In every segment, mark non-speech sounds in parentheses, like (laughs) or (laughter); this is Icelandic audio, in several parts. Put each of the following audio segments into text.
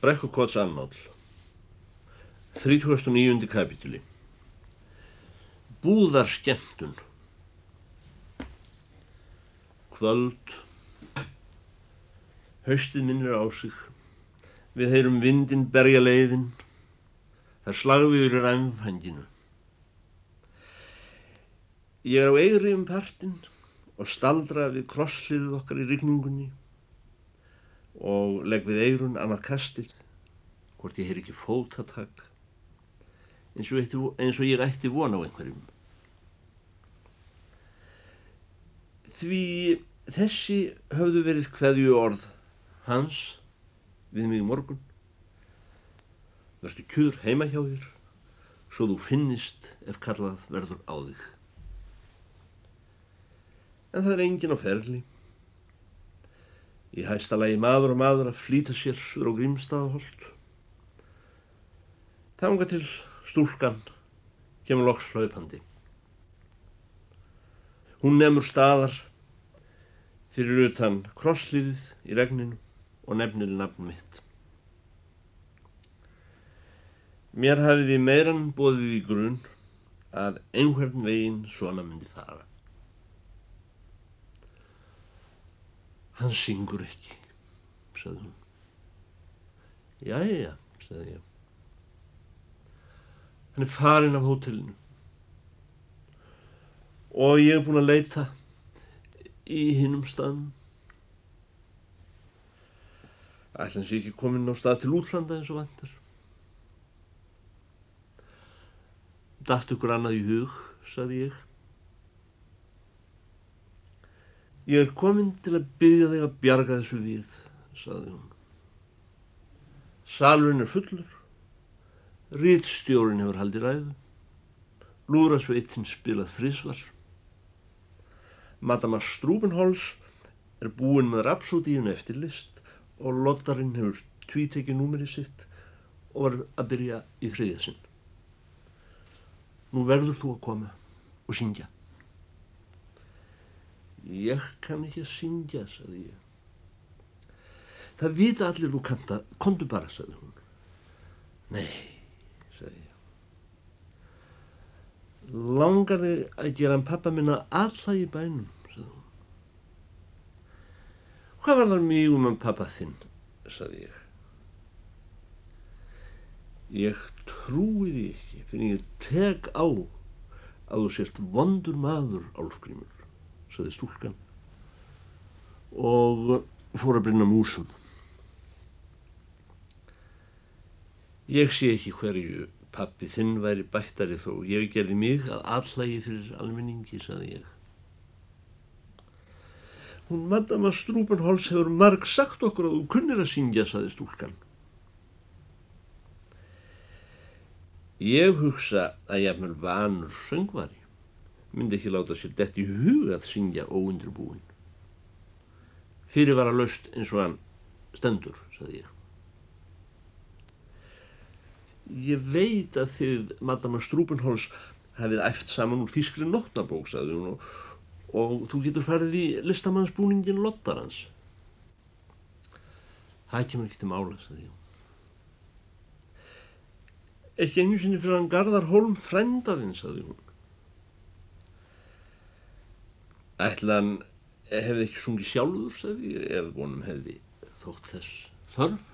Brekkukots annál 39. kapituli Búðar skemmtun Kvöld. Haustið minnir á sig. Við heyrum vindin berja leiðin. Þar slagviður er æmfhænginu Ég er á eigri um partinn og staldra við krossliðið okkar í rigningunni og legg við eirun annað kastið hvort ég heyr ekki fótatak eins og, eitt, eins og ég ætti von á einhverjum. Því þessi höfðu verið hverju orð hans við mig morgun. Verður kjur heima hjá þér svo þú finnist ef kallað verður á þig. En það er engin á ferli. Í hæsta lagi maður og maður að flýta sér sur á grímstaðaholt. Tanga til stúlkan kemur loks hlaupandi. Hún nefnur staðar fyrir utan krosslíðið í regninu og nefnir nafn mitt. Mér hafiði meirann bóðið í grunn að einhvern veginn svona myndi fara. Hann syngur ekki, sagði hún. Jæja, sagði ég. Hann er farin af hótelinu og ég hef búin að leita í hinnum staðnum. Ætla hans ég ekki komin á stað til útlanda eins og vantar. Datt ykkur annað í hug, sagði ég. Ég er komin til að byggja þig að bjarga þessu við, saði hún. Salurinn er fullur, rítstjórin hefur haldið ræðu, lúðrasveitinn spilað þrísvar, Madama Strúbenhols er búin með rapsódíun eftir list og lottarinn hefur tvítekið númeri sitt og var að byrja í þriðja sinn. Nú verður þú að koma og syngja. Ég kann ekki að syngja, saði ég. Það vita allir þú kanta, kontu bara, saði hún. Nei, saði ég. Langar þig að gera hann pappa minna alla í bænum, saði hún. Hvað var þar mjög um hann pappa þinn, saði ég. Ég trúi því ekki fyrir ég tek á að þú sért vondur maður, Álfgrímur saði stúlkan og fór að brinna músum. Ég sé ekki hverju pappi þinn væri bættari þó ég gerði mig að allægi fyrir almenningi, saði ég. Hún madama Strúbenhols hefur marg sagt okkur að þú kunnir að syngja, saði stúlkan. Ég hugsa að ég hef með vanur söngvari myndi ekki láta sér dett í hug að syngja óundirbúin. Fyrir var að laust eins og hann stendur, saði ég. Ég veit að þið, Madama Strúbenhols, hefið æft saman úr þýskri notnabók, saði hún, og, og þú getur farið í listamannsbúningin Lottarans. Það kemur ekki til mála, saði ég. Ekki einu sinni fyrir hann Garðar Holm frendafinn, saði hún. Ætlan hefði ekki sungið sjálfur, sagði ef vonum hefði þótt þess þörf.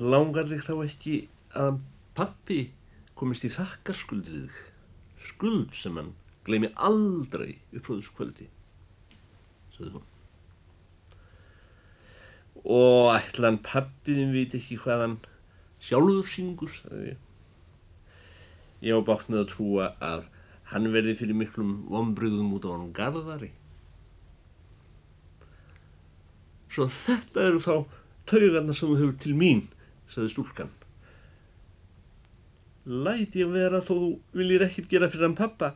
Langar þig þá ekki að pappi komist í þakkarskuld við þig, skuld sem hann gleymi aldrei upp á þessu kvöldi, sagði hún. Og ætlan pappiðin veit ekki hvað hann sjálfur syngur, sagði ég. Ég á bátt með að trúa að hann verði fyrir miklum vonbröðum út á hann garðari. Svo þetta eru þá taugarna sem þú hefur til mín, saði stúlkan. Læti ég vera þó þú viljir ekkert gera fyrir hann pappa,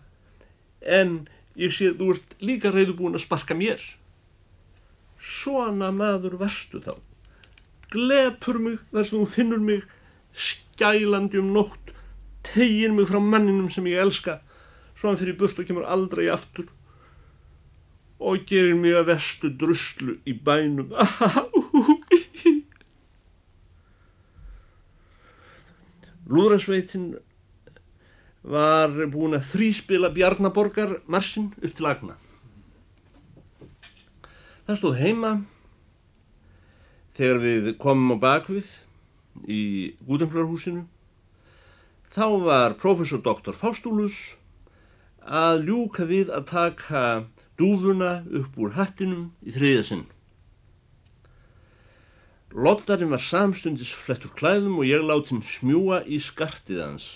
en ég sé að þú ert líka reyðubúin að sparka mér. Svona maður varstu þá. Glepur mig þar sem þú finnur mig skælandi um nótt tegir mig frá manninum sem ég elska svo hann fyrir burt og kemur aldrei aftur og gerir mig að vestu druslu í bænum. (laughs) Lúðrasveitin var búin að þríspila Bjarnaborgar marsinn upp til agna. Það stóð heima þegar við komum á bakvið í Gúdemflarhúsinu. Þá var professor doktor Fástúlus að ljúka við að taka dúfuna upp úr hattinum í þriðasinn. Lottarinn var samstundis flettur klæðum og ég láti hann smjúa í skartið hans.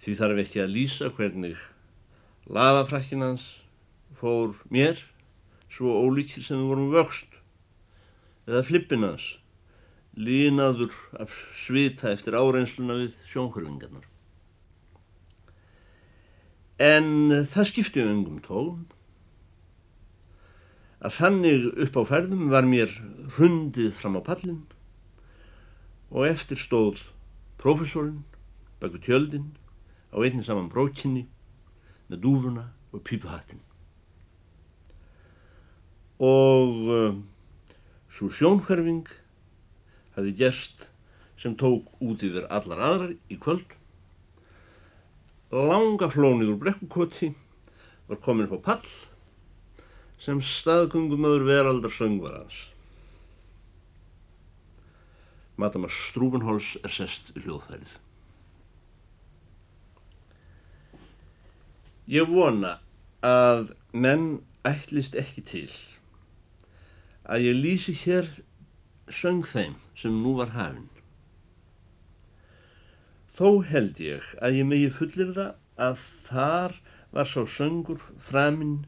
Því þarf ekki að lýsa hvernig lafafrækkin hans fór mér svo ólíkir sem við vorum vöxt eða flippin hans línaður af svita eftir áreinsluna við sjónhörfingarnar. En það skipti ungum tóum að þannig upp á ferðum var mér hundið fram á pallin og eftir stóð profesorinn baka tjöldin á einnig saman brókinni með dúfuna og pípuhattin. Og uh, svo sjónhverfing hafi gerst sem tók út yfir allar aðrar í kvöld. Langa flónið úr brekkukoti var komin upp á pall sem staðgöngumöður veraldar söngvar hans. Madama Strúbenhols er sest í hljóðfærið. Ég vona að menn ætlist ekki til að ég lýsi hér söng þeim sem nú var hafinn. Þó held ég að ég megi fullir það að þar var sá söngur framinn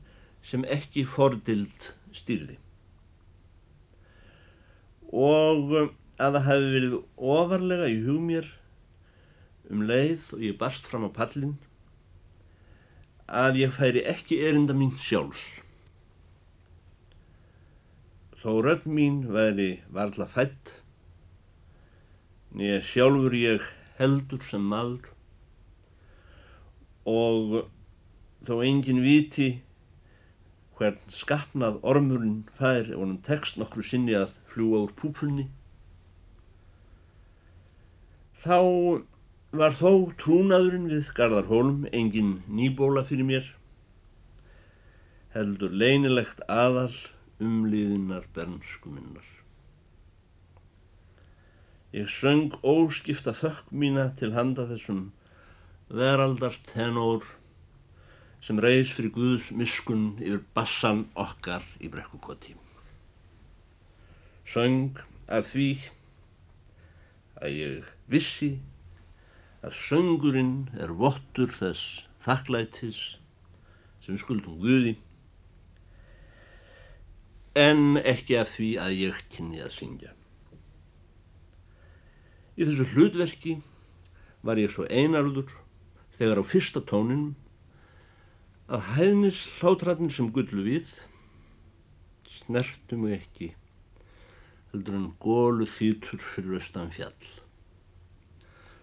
sem ekki fordild stýrði. Og að það hefði verið ofarlega í hug mér um leið og ég barst fram á pallin að ég færi ekki erinda mín sjálfs. Þó rödd mín væri varla fætt, nýja sjálfur ég heldur sem maður og þó engin viti hvern skapnað ormurinn fær ef honum tekst nokkru sinni að fljúa úr púpunni. Þá var þó trúnaðurinn við Garðarhólm engin nýbóla fyrir mér, heldur leinilegt aðal umliðinar bernskuminnar. Ég söng óskipta þökk mína til handa þessum veraldart tenór sem reys fyrir Guðs miskun yfir bassan okkar í brekkukoti. Söng af því að ég vissi að söngurinn er vottur þess þakklætis sem skuldum Guði en ekki af því að ég kynni að syngja. Í þessu hlutverki var ég svo einarður þegar á fyrsta tóninum að hæðnis hlátratnir sem gullu við snertu mig ekki heldur en gólu þýtur fyrir austan fjall.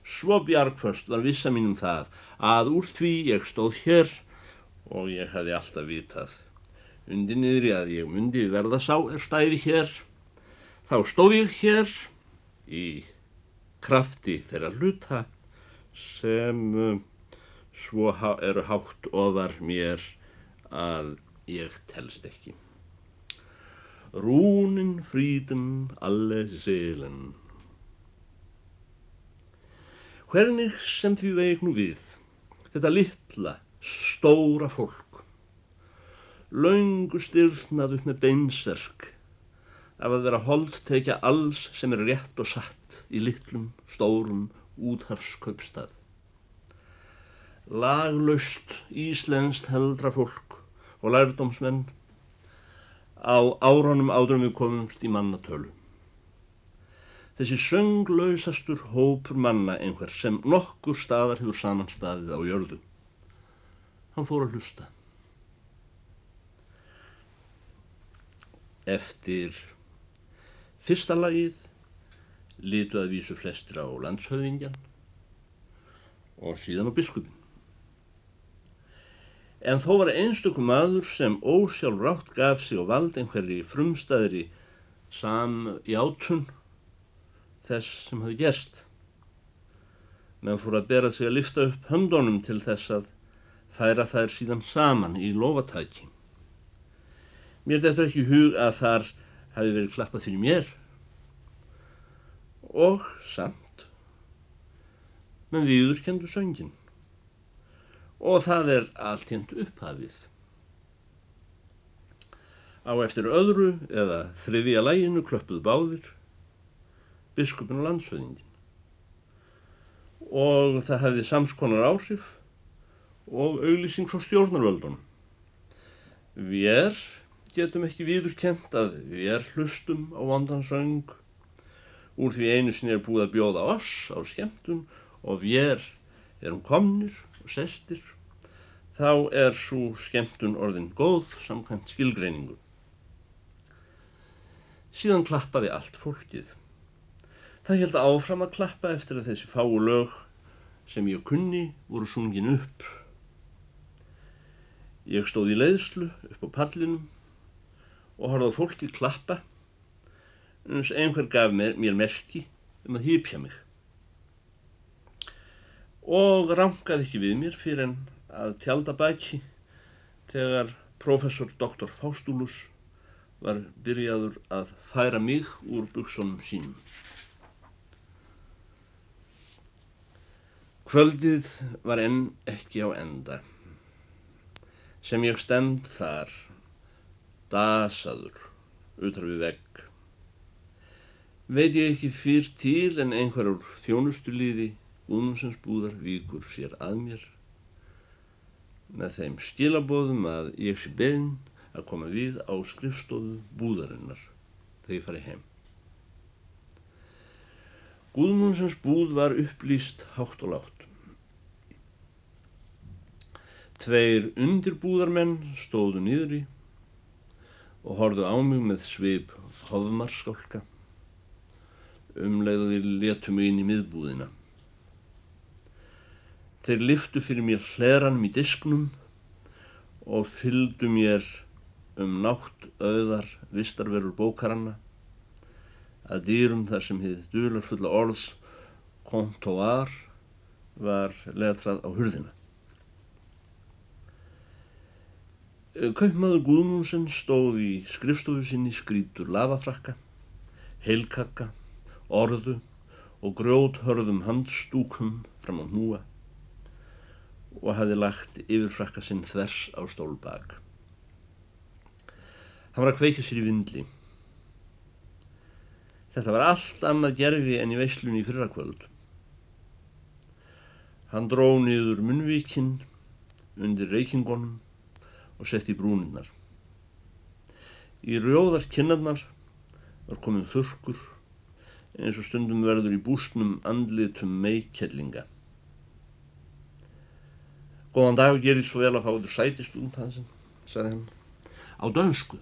Svo bjargförst var vissa mínum það að úr því ég stóð hér og ég hefði alltaf vitað undir niðri að ég myndi verða sá er stæði hér þá stóð ég hér í krafti þeirra hluta sem um, svo eru hátt ofar mér að ég telst ekki. Rúnin frítin alle selen. Hvernig sem því veik nú við, þetta litla, stóra fólk, laungu styrnað upp með beinserk af að vera holdtekja alls sem er rétt og satt í litlum, stórum, úthafskaupstað laglaust íslenskt heldra fólk og lærdómsmenn á áronum áðurum við komumst í mannatölu. Þessi sönglausastur hópur manna einhver sem nokkur staðar hefur samanstaðið á jörðu. Hann fór að hlusta. Eftir fyrsta lagið litu að vísu flestir á landshauðingjan og síðan á biskupin. en þó var einstökum maður sem ósjálfrátt gaf sig og vald einhverji frumstæðri samjátun þess sem hafi gerst. Menn fór að bera sig að lifta upp höndunum til þess að færa þær síðan saman í lofatæki. Mér þetta ekki hug að þar hafi verið klappað fyrir mér og samt menn viður kendu söngin og það er allt hendt upphafið. Á eftir öðru eða þriðja læginu klöppuð báðir biskupin og landsöðingin og það hefði samskonar áhrif og auglýsing frá stjórnarvöldunum. Við getum ekki viðurkent að við hlustum á vandansöng úr því einu sinni er búið að bjóða oss á skemmtun og við erum komnir og sestir þá er svo skemmtun orðin góð samkvæmt skilgreiningu. Síðan klappaði allt fólkið. Það held áfram að klappa eftir að þessi fáu lög sem ég kunni voru sungin upp. Ég stóð í leiðslu upp á pallinum og horfði á fólki klappa eins einhver gaf mér, mér merki um að hýpja mig. Og rangaði ekki við mér fyrir en að tjálta baki þegar professor Dr. Faustulus var byrjaður að færa mig úr buksunum sínum. Kvöldið var enn ekki á enda, sem ég stend þar, dasaður, utar við vegg. Veit ég ekki fyrr til en einhverjur þjónustulíði únsens búðar víkur sér að mér, með þeim skilabóðum að ég sé beðin að koma við á skrifstofu búðarinnar þegar ég fari heim. Guðmundsens búð var upplýst hátt og látt. Tveir undirbúðarmenn stóðu nýðri og horðu á mig með svip hoðmarskálka. Umleiðuði letu mig inn í miðbúðina. Þeir liftu fyrir mér hleranum í disknum og fylgdu mér um nátt auðar vistarverur bókaranna að dýrum þar sem hefði dularfulla orðs kontóar var letrað á hurðina. Kaupmaður Guðmúnsson stóð í skrifstofu sinni skrítur lavafrakka, heilkakka, orðu og grjóthörðum handstúkum fram á hnúa og hafði lagt yfirfrakka sinn þvers á stólbak. Hann var að kveika sér í vindli. Þetta var allt annað gerfi en í veislunni í fyrrakvöld. Hann dró niður munvíkinn undir reykingonum og sett í brúninnar. Í rjóðar kinnarnar var komin þurkur eins og stundum verður í búsnum andlitum meikkellinga. Góðan dag og gerir svo vel að fá þér sætistund hansinn, sagði hann, á dönsku.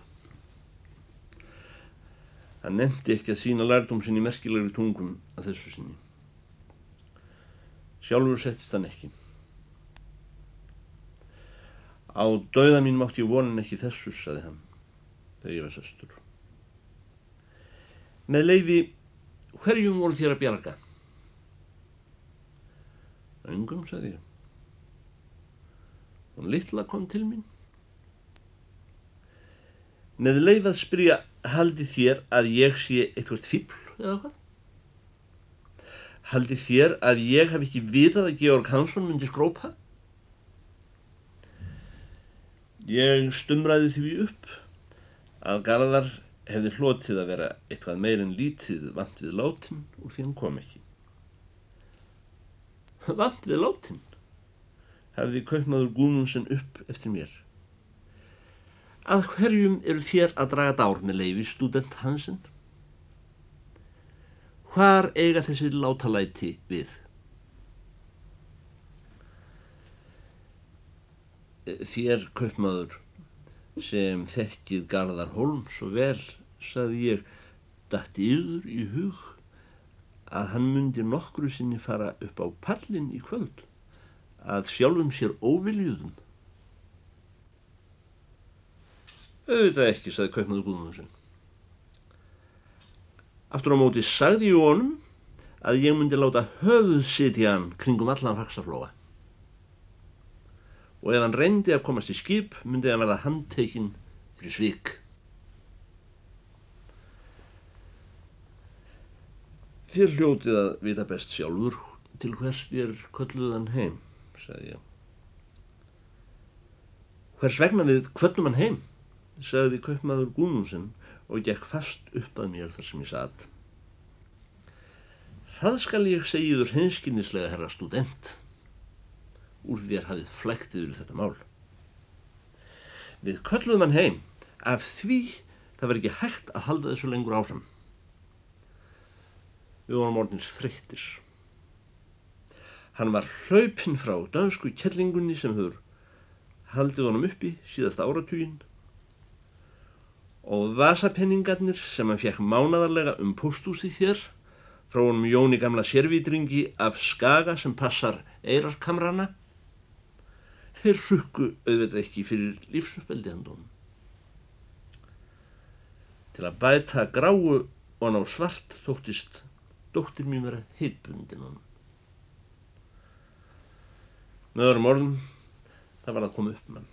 Hann nefndi ekki að sína lærdom sinni merkilegri tungum að þessu sinni. Sjálfur settist hann ekki. Á dauða mín mátti ég vonin ekki þessu, saði hann, þegar ég var sestur. Með leifi, hverjum voru þér að bjarga? Öngum, saði ég. Hún litla kom til mín. Með leifað spyrja, haldi þér að ég sé eitthvað fíbl eða hvað? Haldi þér að ég hef ekki vitað að Georg Hansson myndi skrópa? Ég stumraði því upp að Garðar hefði hlotið að vera eitthvað meirinn lítið vant við látin og því hann kom ekki. Vant við látin? hefði kaupmaður Gúnunsen upp eftir mér. Að hverjum eru þér að draga dár með leifi, student Hansen? Hvar eiga þessi látalæti við? Þér kaupmaður sem þekkið Garðar Holm svo vel, saði ég, dætti yfir í hug að hann myndi nokkru sinni fara upp á pallin í kvöld að sjálfum sér óviljuðum. Auðvitað ekki, sagði kaupmaður Guðmundsson. Aftur á móti sagði ég honum að ég myndi láta höfuð sitja hann kringum allan faksaflóa. Og ef hann reyndi að komast í skip myndi hann verða handtekinn fyrir svík. Þér hljótið að vita best sjálfur til hvers þér kölluðan heim, sagði ég. Hvers vegna við kvöllum hann heim, sagði kaupmaður Gúnúsin og gekk fast upp að mér þar sem ég satt. Það skal ég segiður hinskinnislega herra student. Úr þér hafið flæktiður þetta mál. Við kölluðum hann heim af því það var ekki hægt að halda þessu lengur áfram. Við vorum orðins þreyttir. Hann var hlaupinn frá dansku kellingunni sem höfur haldið honum uppi síðasta áratuginn og vasapenningarnir sem hann fekk mánadarlega um postúsið hér frá honum Jóni gamla sérvítringi af skaga sem passar eirarkamrana þeir sukku auðvitað ekki fyrir lífsupveldi handónum. Til að bæta gráu og ná svart þóttist dóttir mín vera heitbundin hann. Með öðrum orðum, það var að koma upp mann.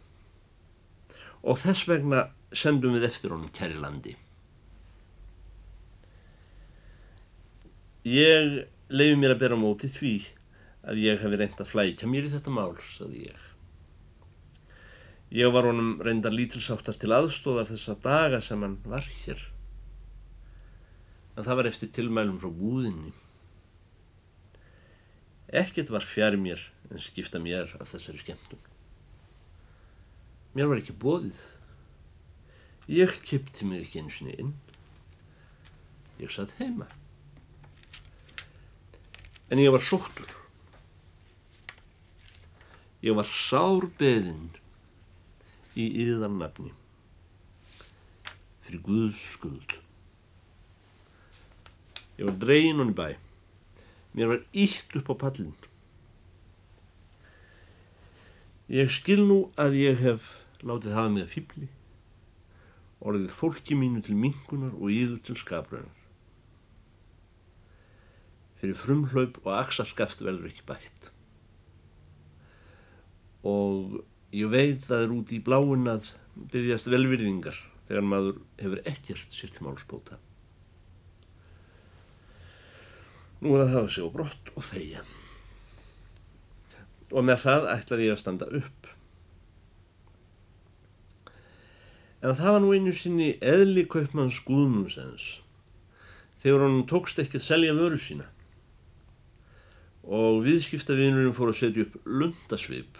Og þess vegna sendum við eftir honum kæri landi. Ég leiði mér að bera móti því að ég hefi reynd að flækja mér í þetta mál, saði ég. Ég var honum reyndar lítilsáttar til aðstóðar þessa daga sem hann var hér en það var eftir tilmælum frá búðinni. Ekkert var fjari mér en skipta mér af þessari skemmtun. Mér var ekki bóðið. Ég kipti mig ekki eins og inn. Ég satt heima. En ég var sóttur. Ég var sárbeðinn í yðarnafni fyrir Guðs skuld. Ég var dregin honni bæ. Mér var ítt upp á pallin. Ég skil nú að ég hef látið hafa mig að fýbli, orðið fólki mínu til mingunar og íður til skapröðunar. Fyrir frumhlaup og axarskaft verður ekki bætt. Og ég veit að það er út í bláin að byggjast velvirðingar þegar maður hefur ekkert sér til málspóta. Nú er að hafa sig á brott og þeia. Og með það ætlaði ég að standa upp. En það var nú einu sinni eðli kaupmanns Guðmundsens þegar hann tókst ekki að selja vöru sína og viðskiptavinurinn fór að setja upp lundasvip.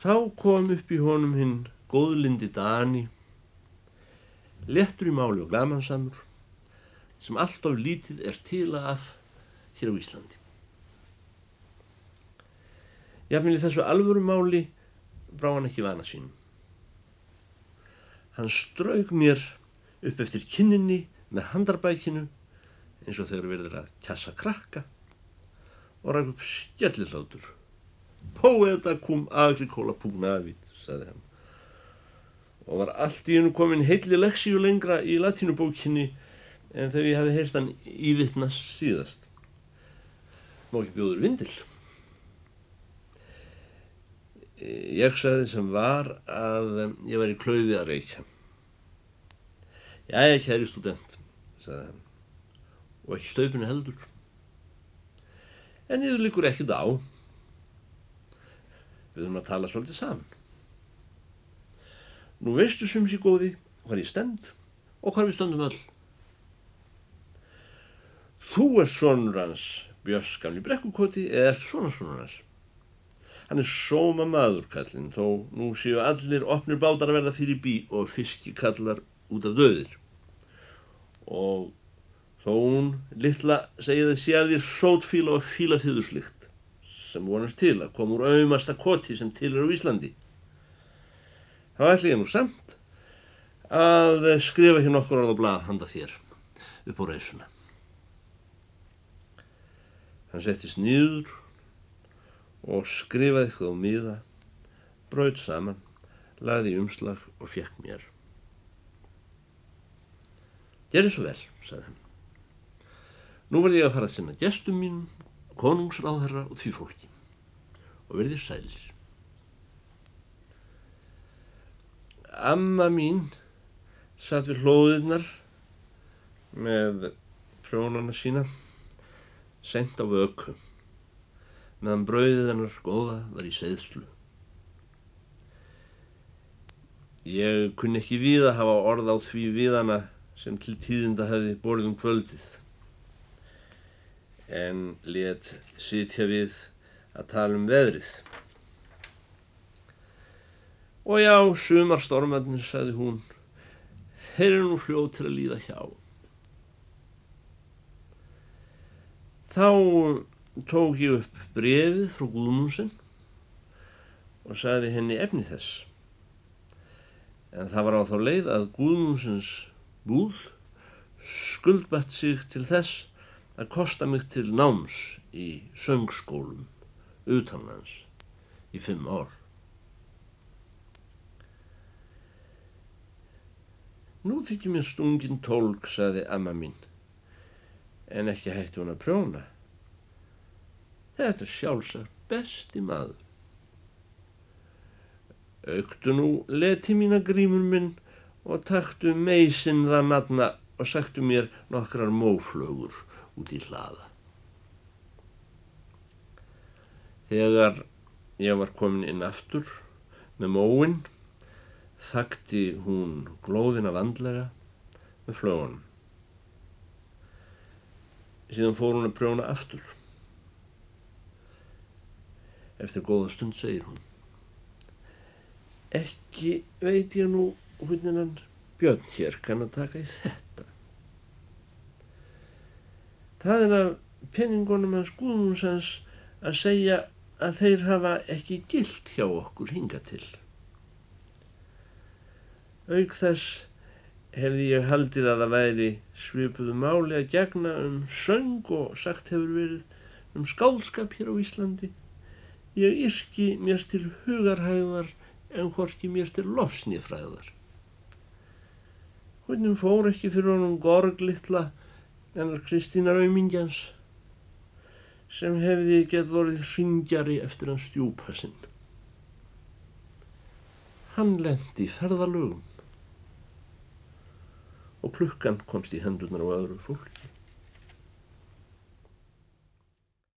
Þá kom upp í honum hinn góðlindi Dani, lettur í máli og glamansamur sem alltaf lítið er til að hér á Íslandi. Jafnvel í þessu alvöru máli brá hann ekki vana sínum. Hann straug mér upp eftir kinninni með handarbækinu eins og þegar verður að kjassa krakka og ræk upp skellillátur. Póeta kum agrikóla púgnavit, saði hann. Og var allt í hennu komin heilli leksíu lengra í latínubókinni en þegar ég hafi heyrst hann ívitnast síðast. Má ekki bjóður vindil? Ég sagði sem var að ég var í klöði að reykja. Ég kæri student sagði hann. Og ekki stöfinu heldur. En yfir líkur ekkit á við höfum að tala svolítið saman nú veistu sem sé góði hvað ég stend og hvað við stöndum öll Þú ert sonur hans, Björns gamli brekkukoti, eða ert svona sonur hans? Hann er sóma maður, kallinn, þó nú séu allir opnir bátar að verða fyrir bí og fiskikallar út af döðir. Og þó hún litla segið að sé að þér sótfíla og fíla þýðurslikt sem vonast til að koma úr auðmasta koti sem til er á Íslandi. Þá ætla ég nú samt að skrifa hér nokkur orð á blað handa þér upp á reysuna. Hann settist nýður og skrifaði eitthvað á miða, brauð saman, laði í umslag og fekk mér. Gerði svo vel, sagði hann. Nú verði ég að fara að sinna gestum mínum, konungsráðherra og því fólki og verði sælir. Amma mín satt við hlóðirnar með prjónana sína sent á vöku meðan brauðið hennar góða var í seðslu. Ég kunni ekki við að hafa orð á því viðana sem til tíðinda hefði borðið um kvöldið en let sitja við að tala um veðrið. Og já, sumar stormarnir, sagði hún, þeir eru nú fljóð til að líða hjá. Þá tók ég upp brefið frá Guðmúsin og sagði henni efni þess. En það var á þá leið að Guðmúsins búð skuldbætt sig til þess að kosta mig til náms í söngskólum utanlands í fimm ár. Nú þykir mér stungin tólk, saði amma mín, en ekki hætti hún að prjóna. Þetta er sjálfsagt besti maður. Öktu nú leti mína grímur minn og taktu meisinn það natna og sagtu mér nokkrar móflögur út í hlaða. Þegar ég var komin inn aftur með móin, þakti hún glóðina vandlega með flögunum. Síðan fór hún að prjóna aftur. Eftir góða stund segir hún. Ekki veit ég nú hann Björn hér kann að taka í þetta. Það er af penningunum hans Guðmundsens að segja að þeir hafa ekki gilt hjá okkur hinga til. Auk þess hefði ég haldið að það væri svipuðu máli að gegna um söng og sagt hefur verið um skálskap hér á Íslandi. Ég yrki mér til hugarhæðar en hvorki mér til lofsnifræðar. Hvernig fór ekki fyrir honum gorglittla ennar Kristínar Aumingjans sem hefði gett vorið hringjari eftir hans stjúpa sinn. Hann lendi ferðalögum og klukkan komst í hendurnar á öðru fólki.